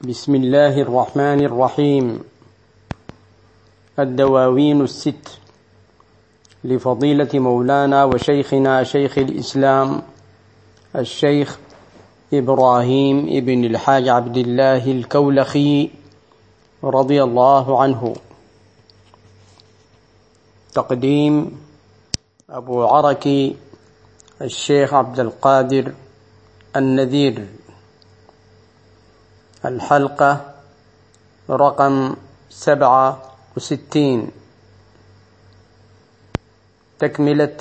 بسم الله الرحمن الرحيم الدواوين الست لفضيلة مولانا وشيخنا شيخ الإسلام الشيخ إبراهيم ابن الحاج عبد الله الكولخي رضي الله عنه تقديم أبو عركي الشيخ عبد القادر النذير الحلقة رقم سبعة وستين. تكملة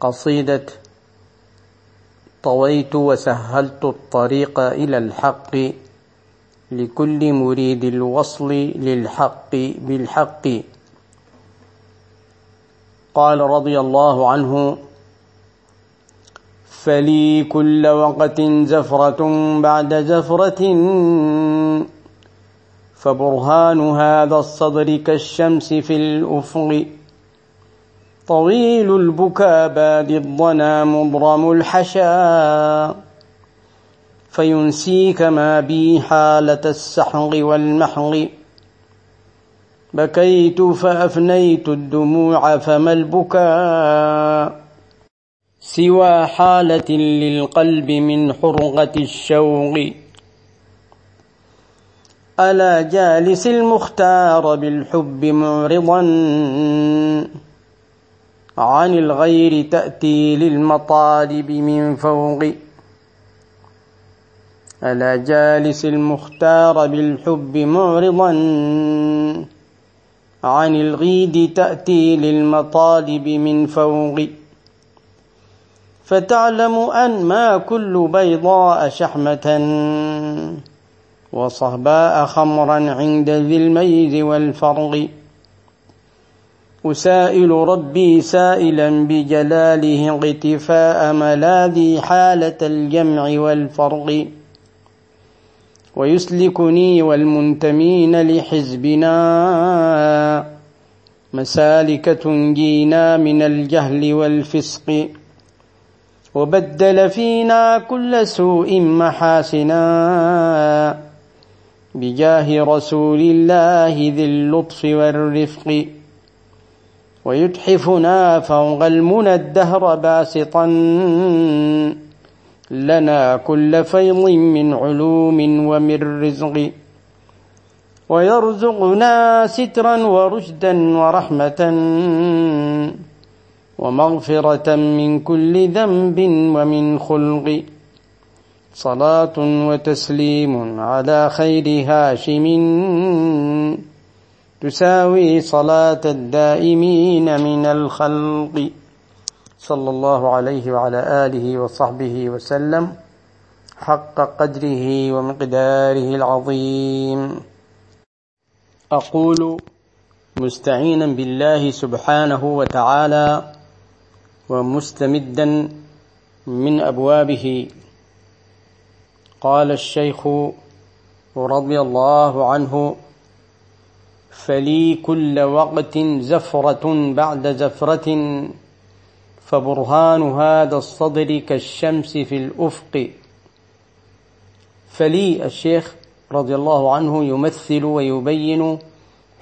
قصيدة طويت وسهلت الطريق إلى الحق لكل مريد الوصل للحق بالحق. قال رضي الله عنه فلي كل وقت زفرة بعد زفرة فبرهان هذا الصدر كالشمس في الأفق. طويل البكا باد الضنا مضرم الحشا. فينسيك ما بي حالة السحق والمحق بكيت فأفنيت الدموع فما البكاء. سوى حالة للقلب من حرقة الشوق. ألا جالس المختار بالحب معرضا عن الغير تأتي للمطالب من فوق. ألا جالس المختار بالحب معرضا عن الغيد تأتي للمطالب من فوق. فتعلم أن ما كل بيضاء شحمة وصهباء خمرا عند ذي الميز والفرغ. أسائل ربي سائلا بجلاله اغتفاء ملاذي حالة الجمع والفرغ. ويسلكني والمنتمين لحزبنا مسالك تنجينا من الجهل والفسق. وبدل فينا كل سوء محاسنا. بجاه رسول الله ذي اللطف والرفق. ويتحفنا فوق المنى الدهر باسطا. لنا كل فيض من علوم ومن رزق. ويرزقنا سترا ورشدا ورحمة. ومغفرة من كل ذنب ومن خلق. صلاة وتسليم على خير هاشم. تساوي صلاة الدائمين من الخلق. صلى الله عليه وعلى آله وصحبه وسلم. حق قدره ومقداره العظيم. أقول مستعينا بالله سبحانه وتعالى. ومستمدا من أبوابه. قال الشيخ رضي الله عنه فلي كل وقت زفرة بعد زفرة فبرهان هذا الصدر كالشمس في الأفق. فلي الشيخ رضي الله عنه يمثل ويبين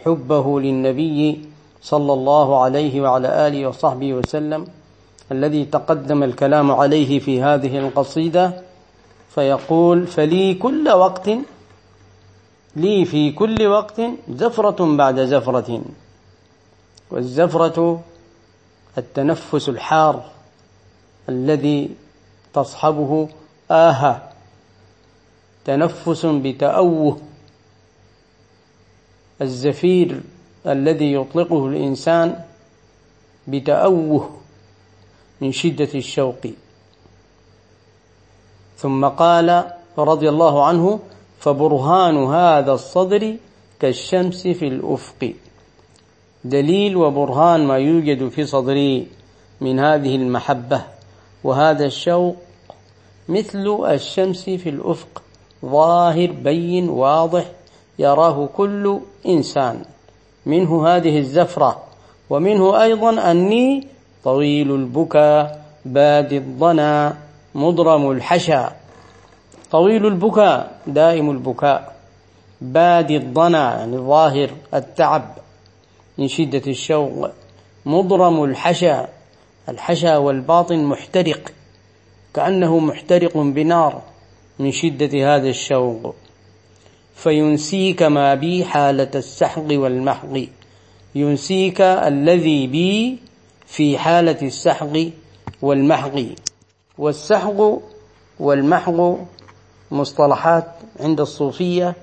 حبه للنبي صلى الله عليه وعلى آله وصحبه وسلم الذي تقدم الكلام عليه في هذه القصيدة فيقول فلي كل وقت لي في كل وقت زفرة بعد زفرة والزفرة التنفس الحار الذي تصحبه آهة تنفس بتأوه الزفير الذي يطلقه الإنسان بتأوه. من شدة الشوق. ثم قال رضي الله عنه فبرهان هذا الصدر كالشمس في الأفق. دليل وبرهان ما يوجد في صدري من هذه المحبة. وهذا الشوق مثل الشمس في الأفق. ظاهر بين واضح يراه كل إنسان. منه هذه الزفرة. ومنه أيضا أني طويل البكا باد الضنا مضرم الحشا. طويل البكاء دائم البكاء بادي الضنا يعني ظاهر التعب. من شدة الشوق مضرم الحشا. الحشا والباطن محترق. كأنه محترق بنار. من شدة هذا الشوق. فينسيك ما بي حالة السحق والمحق. ينسيك الذي بي في حالة السحق والمحق. والسحق والمحق مصطلحات عند الصوفية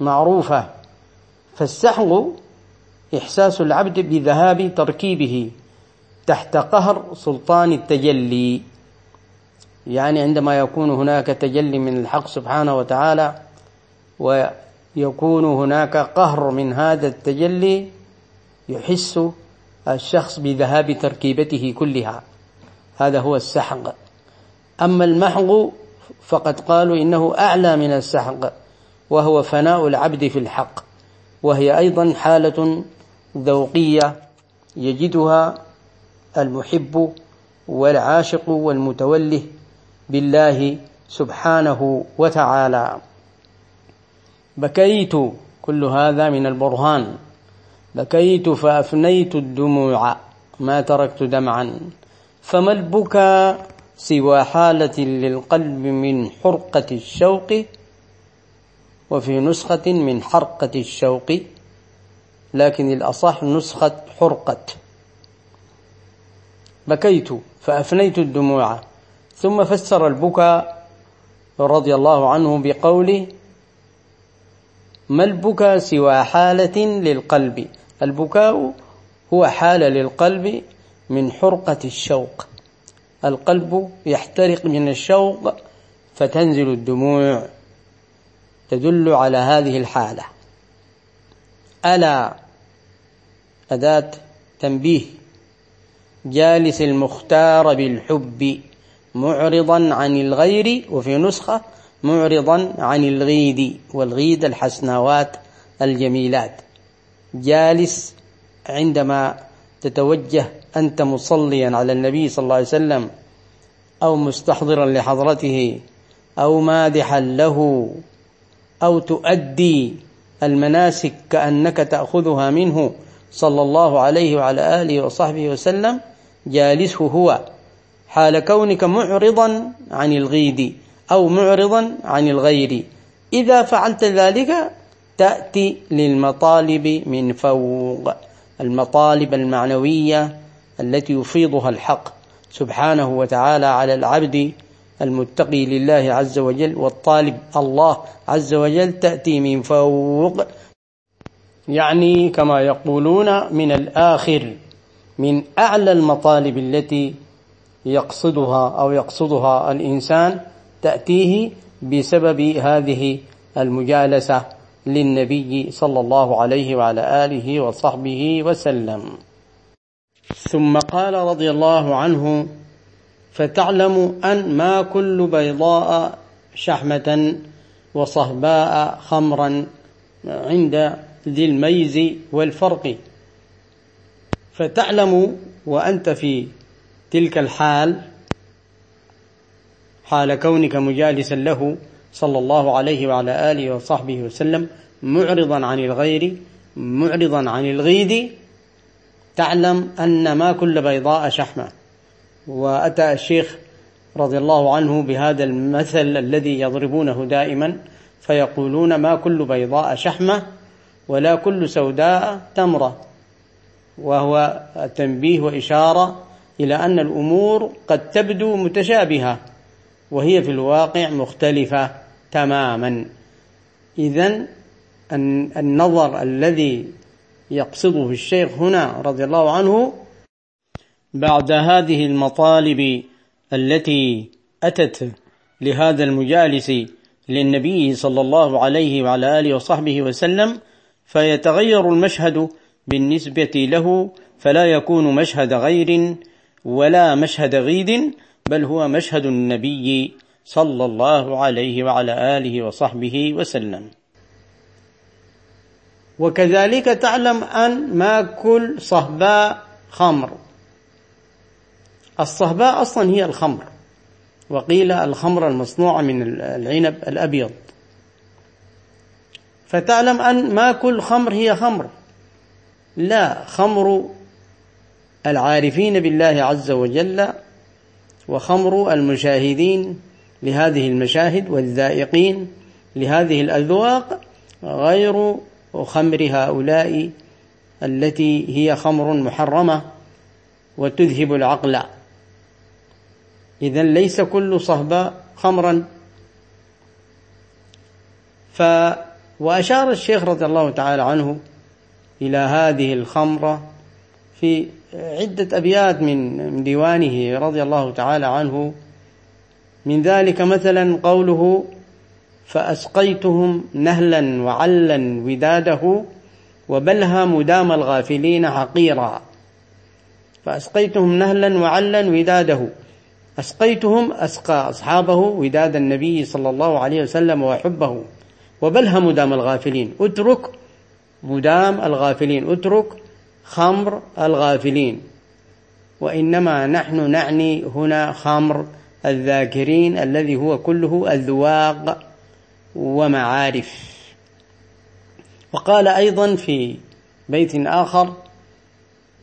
معروفة. فالسحق إحساس العبد بذهاب تركيبه تحت قهر سلطان التجلي. يعني عندما يكون هناك تجلي من الحق سبحانه وتعالى ويكون هناك قهر من هذا التجلي يحس الشخص بذهاب تركيبته كلها. هذا هو السحق. أما المحق فقد قالوا إنه أعلى من السحق وهو فناء العبد في الحق. وهي أيضا حالة ذوقية يجدها المحب والعاشق والمتوله بالله سبحانه وتعالى. بكيت كل هذا من البرهان. بكيت فأفنيت الدموع ما تركت دمعا فما البكاء سوى حالة للقلب من حرقة الشوق وفي نسخة من حرقة الشوق لكن الأصح نسخة حرقة بكيت فأفنيت الدموع ثم فسر البكاء رضي الله عنه بقوله ما البكاء سوى حالة للقلب البكاء هو حالة للقلب من حرقة الشوق. القلب يحترق من الشوق فتنزل الدموع تدل على هذه الحالة. ألا أداة تنبيه. جالس المختار بالحب معرضا عن الغير وفي نسخة معرضا عن الغيد والغيد الحسناوات الجميلات. جالس عندما تتوجه أنت مصليا على النبي صلى الله عليه وسلم أو مستحضرا لحضرته أو مادحا له أو تؤدي المناسك كأنك تأخذها منه صلى الله عليه وعلى آله وصحبه وسلم جالسه هو حال كونك معرضا عن الغيد أو معرضا عن الغير. إذا فعلت ذلك تأتي للمطالب من فوق. المطالب المعنوية التي يفيضها الحق سبحانه وتعالى على العبد المتقي لله عز وجل والطالب الله عز وجل تأتي من فوق. يعني كما يقولون من الآخر من أعلى المطالب التي يقصدها أو يقصدها الإنسان تأتيه بسبب هذه المجالسة. للنبي صلى الله عليه وعلى آله وصحبه وسلم. ثم قال رضي الله عنه فتعلم أن ما كل بيضاء شحمة وصهباء خمرا عند ذي الميز والفرق. فتعلم وأنت في تلك الحال حال كونك مجالسا له صلى الله عليه وعلى آله وصحبه وسلم معرضا عن الغير معرضا عن الغيد تعلم أن ما كل بيضاء شحمة. وأتى الشيخ رضي الله عنه بهذا المثل الذي يضربونه دائما فيقولون ما كل بيضاء شحمة ولا كل سوداء تمرة. وهو تنبيه وإشارة إلى أن الأمور قد تبدو متشابهة وهي في الواقع مختلفة تماما. إذا النظر الذي يقصده الشيخ هنا رضي الله عنه بعد هذه المطالب التي أتت لهذا المجالس للنبي صلى الله عليه وعلى آله وصحبه وسلم فيتغير المشهد بالنسبة له فلا يكون مشهد غير ولا مشهد غيد بل هو مشهد النبي صلى الله عليه وعلى آله وصحبه وسلم. وكذلك تعلم أن ما كل صهباء خمر. الصهباء أصلا هي الخمر وقيل الخمر المصنوعة من العنب الأبيض. فتعلم أن ما كل خمر هي خمر لا خمر العارفين بالله عز وجل وخمر المشاهدين لهذه المشاهد والذائقين لهذه الأذواق غير خمر هؤلاء التي هي خمر محرمة وتذهب العقل. إذا ليس كل صهباء خمرا. ف وأشار الشيخ رضي الله تعالى عنه إلى هذه الخمرة في عدة أبيات من ديوانه رضي الله تعالى عنه. من ذلك مثلا قوله فأسقيتهم نهلا وعلا وداده وبلها مدام الغافلين حقيرا فأسقيتهم نهلا وعلا وداده. أسقيتهم أسقى أصحابه وداد النبي صلى الله عليه وسلم وحبه. وبلها مدام الغافلين. اترك مدام الغافلين. اترك خمر الغافلين. وإنما نحن نعني هنا خمر الذاكرين الذي هو كله أذواق ومعارف. وقال أيضا في بيت آخر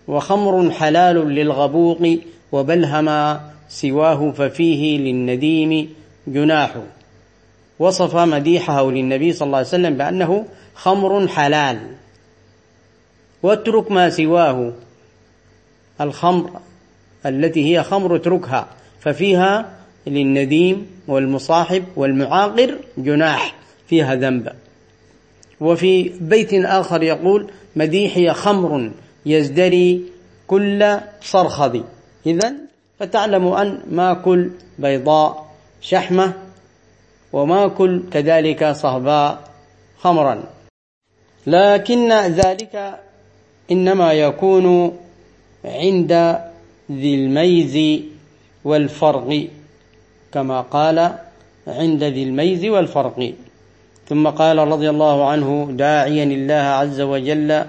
وخمر حلال للغبوق وبلهما سواه ففيه للنديم جناح وصف مديحه للنبي صلى الله عليه وسلم بأنه خمر حلال. واترك ما سواه الخمر التي هي خمر اتركها ففيها للنديم والمصاحب والمعاقر جناح فيها ذنب. وفي بيت آخر يقول مديحي خمر يزدري كل صرخذ. إذا فتعلم أن ما كل بيضاء شحمة وما كل كذلك صهباء خمرا. لكن ذلك إنما يكون عند ذي الميز والفرق كما قال عند ذي الميز والفرق. ثم قال رضي الله عنه داعيا الله عز وجل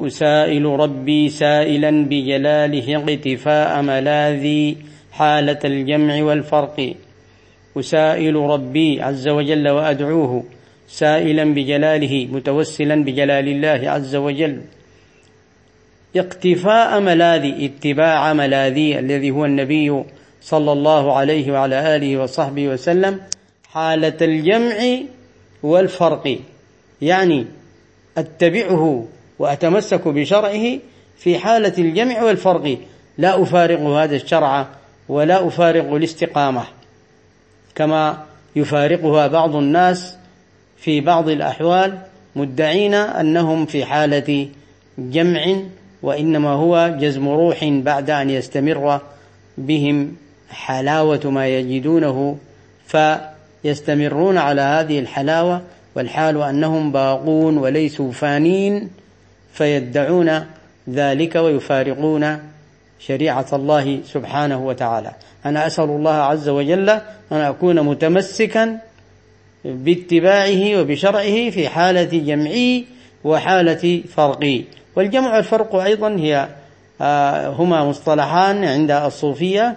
أسائل ربي سائلا بجلاله اقتفاء ملاذي حالة الجمع والفرق. أسائل ربي عز وجل وأدعوه سائلا بجلاله متوسلا بجلال الله عز وجل. اقتفاء ملاذي اتباع ملاذي الذي هو النبي صلى الله عليه وعلى آله وصحبه وسلم حالة الجمع والفرق. يعني أتبعه وأتمسك بشرعه في حالة الجمع والفرق. لا أفارق هذا الشرع ولا أفارق الاستقامة كما يفارقها بعض الناس في بعض الأحوال مدعين أنهم في حالة جمع وإنما هو جزم روح بعد أن يستمر بهم. حلاوة ما يجدونه فيستمرون على هذه الحلاوة والحال أنهم باقون وليسوا فانين فيدعون ذلك ويفارقون شريعة الله سبحانه وتعالى. أنا أسأل الله عز وجل أن أكون متمسكا باتباعه وبشرعه في حالة جمعي وحالة فرقي. والجمع والفرق أيضا هي آه، هما مصطلحان عند الصوفية.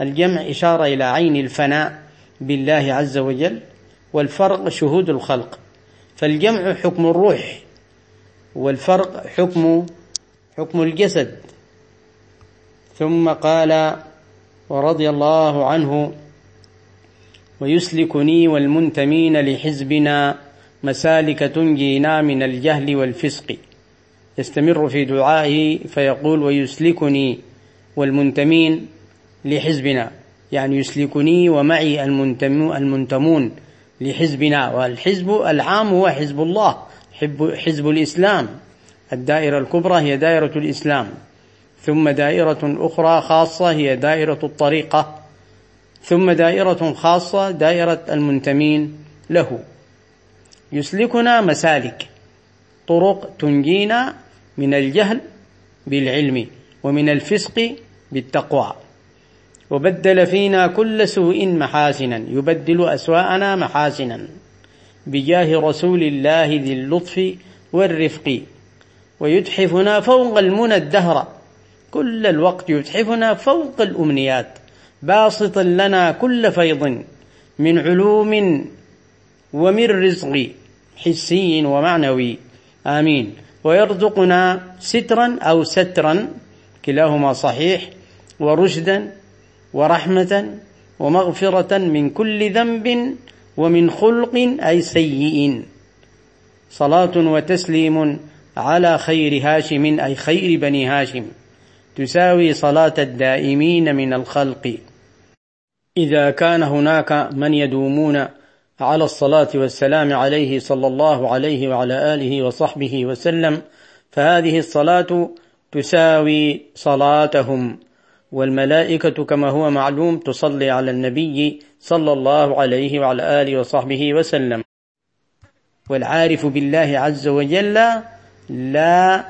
الجمع إشارة إلى عين الفناء بالله عز وجل والفرق شهود الخلق. فالجمع حكم الروح والفرق حكم حكم الجسد. ثم قال ورضي الله عنه ويسلكني والمنتمين لحزبنا مسالك تنجينا من الجهل والفسق. يستمر في دعائه فيقول ويسلكني والمنتمين لحزبنا. يعني يسلكني ومعي المنتمون لحزبنا. والحزب العام هو حزب الله حزب الإسلام. الدائرة الكبرى هي دائرة الإسلام. ثم دائرة أخرى خاصة هي دائرة الطريقة. ثم دائرة خاصة دائرة المنتمين له. يسلكنا مسالك طرق تنجينا من الجهل بالعلم ومن الفسق بالتقوى. وبدل فينا كل سوء محاسنا يبدل أسواءنا محاسنا. بجاه رسول الله ذي اللطف والرفق. ويتحفنا فوق المنى الدهر. كل الوقت يتحفنا فوق الأمنيات. باسطا لنا كل فيض. من علوم ومن رزق. حسي ومعنوي. آمين. ويرزقنا سترا أو سترا. كلاهما صحيح. ورشدا ورحمة ومغفرة من كل ذنب ومن خلق أي سيء. صلاة وتسليم على خير هاشم أي خير بني هاشم. تساوي صلاة الدائمين من الخلق. إذا كان هناك من يدومون على الصلاة والسلام عليه صلى الله عليه وعلى آله وصحبه وسلم فهذه الصلاة تساوي صلاتهم. والملائكة كما هو معلوم تصلي على النبي صلى الله عليه وعلى آله وصحبه وسلم. والعارف بالله عز وجل لا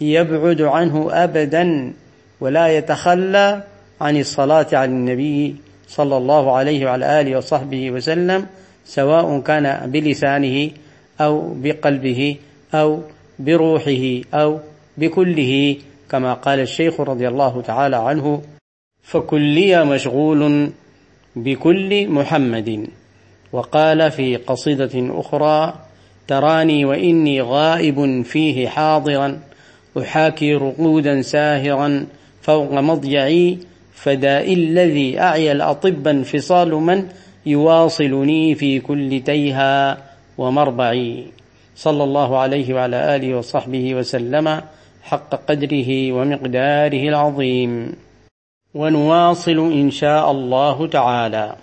يبعد عنه أبدا ولا يتخلى عن الصلاة على النبي صلى الله عليه وعلى آله وصحبه وسلم سواء كان بلسانه أو بقلبه أو بروحه أو بكله. كما قال الشيخ رضي الله تعالى عنه فكلي مشغول بكل محمد. وقال في قصيدة أخرى تراني وإني غائب فيه حاضرا أحاكي رقودا ساهرا فوق مضجعي فدائي الذي أعيا الأطب انفصال من يواصلني في كل تيها ومربعي. صلى الله عليه وعلى آله وصحبه وسلم. حق قدره ومقداره العظيم. ونواصل إن شاء الله تعالى.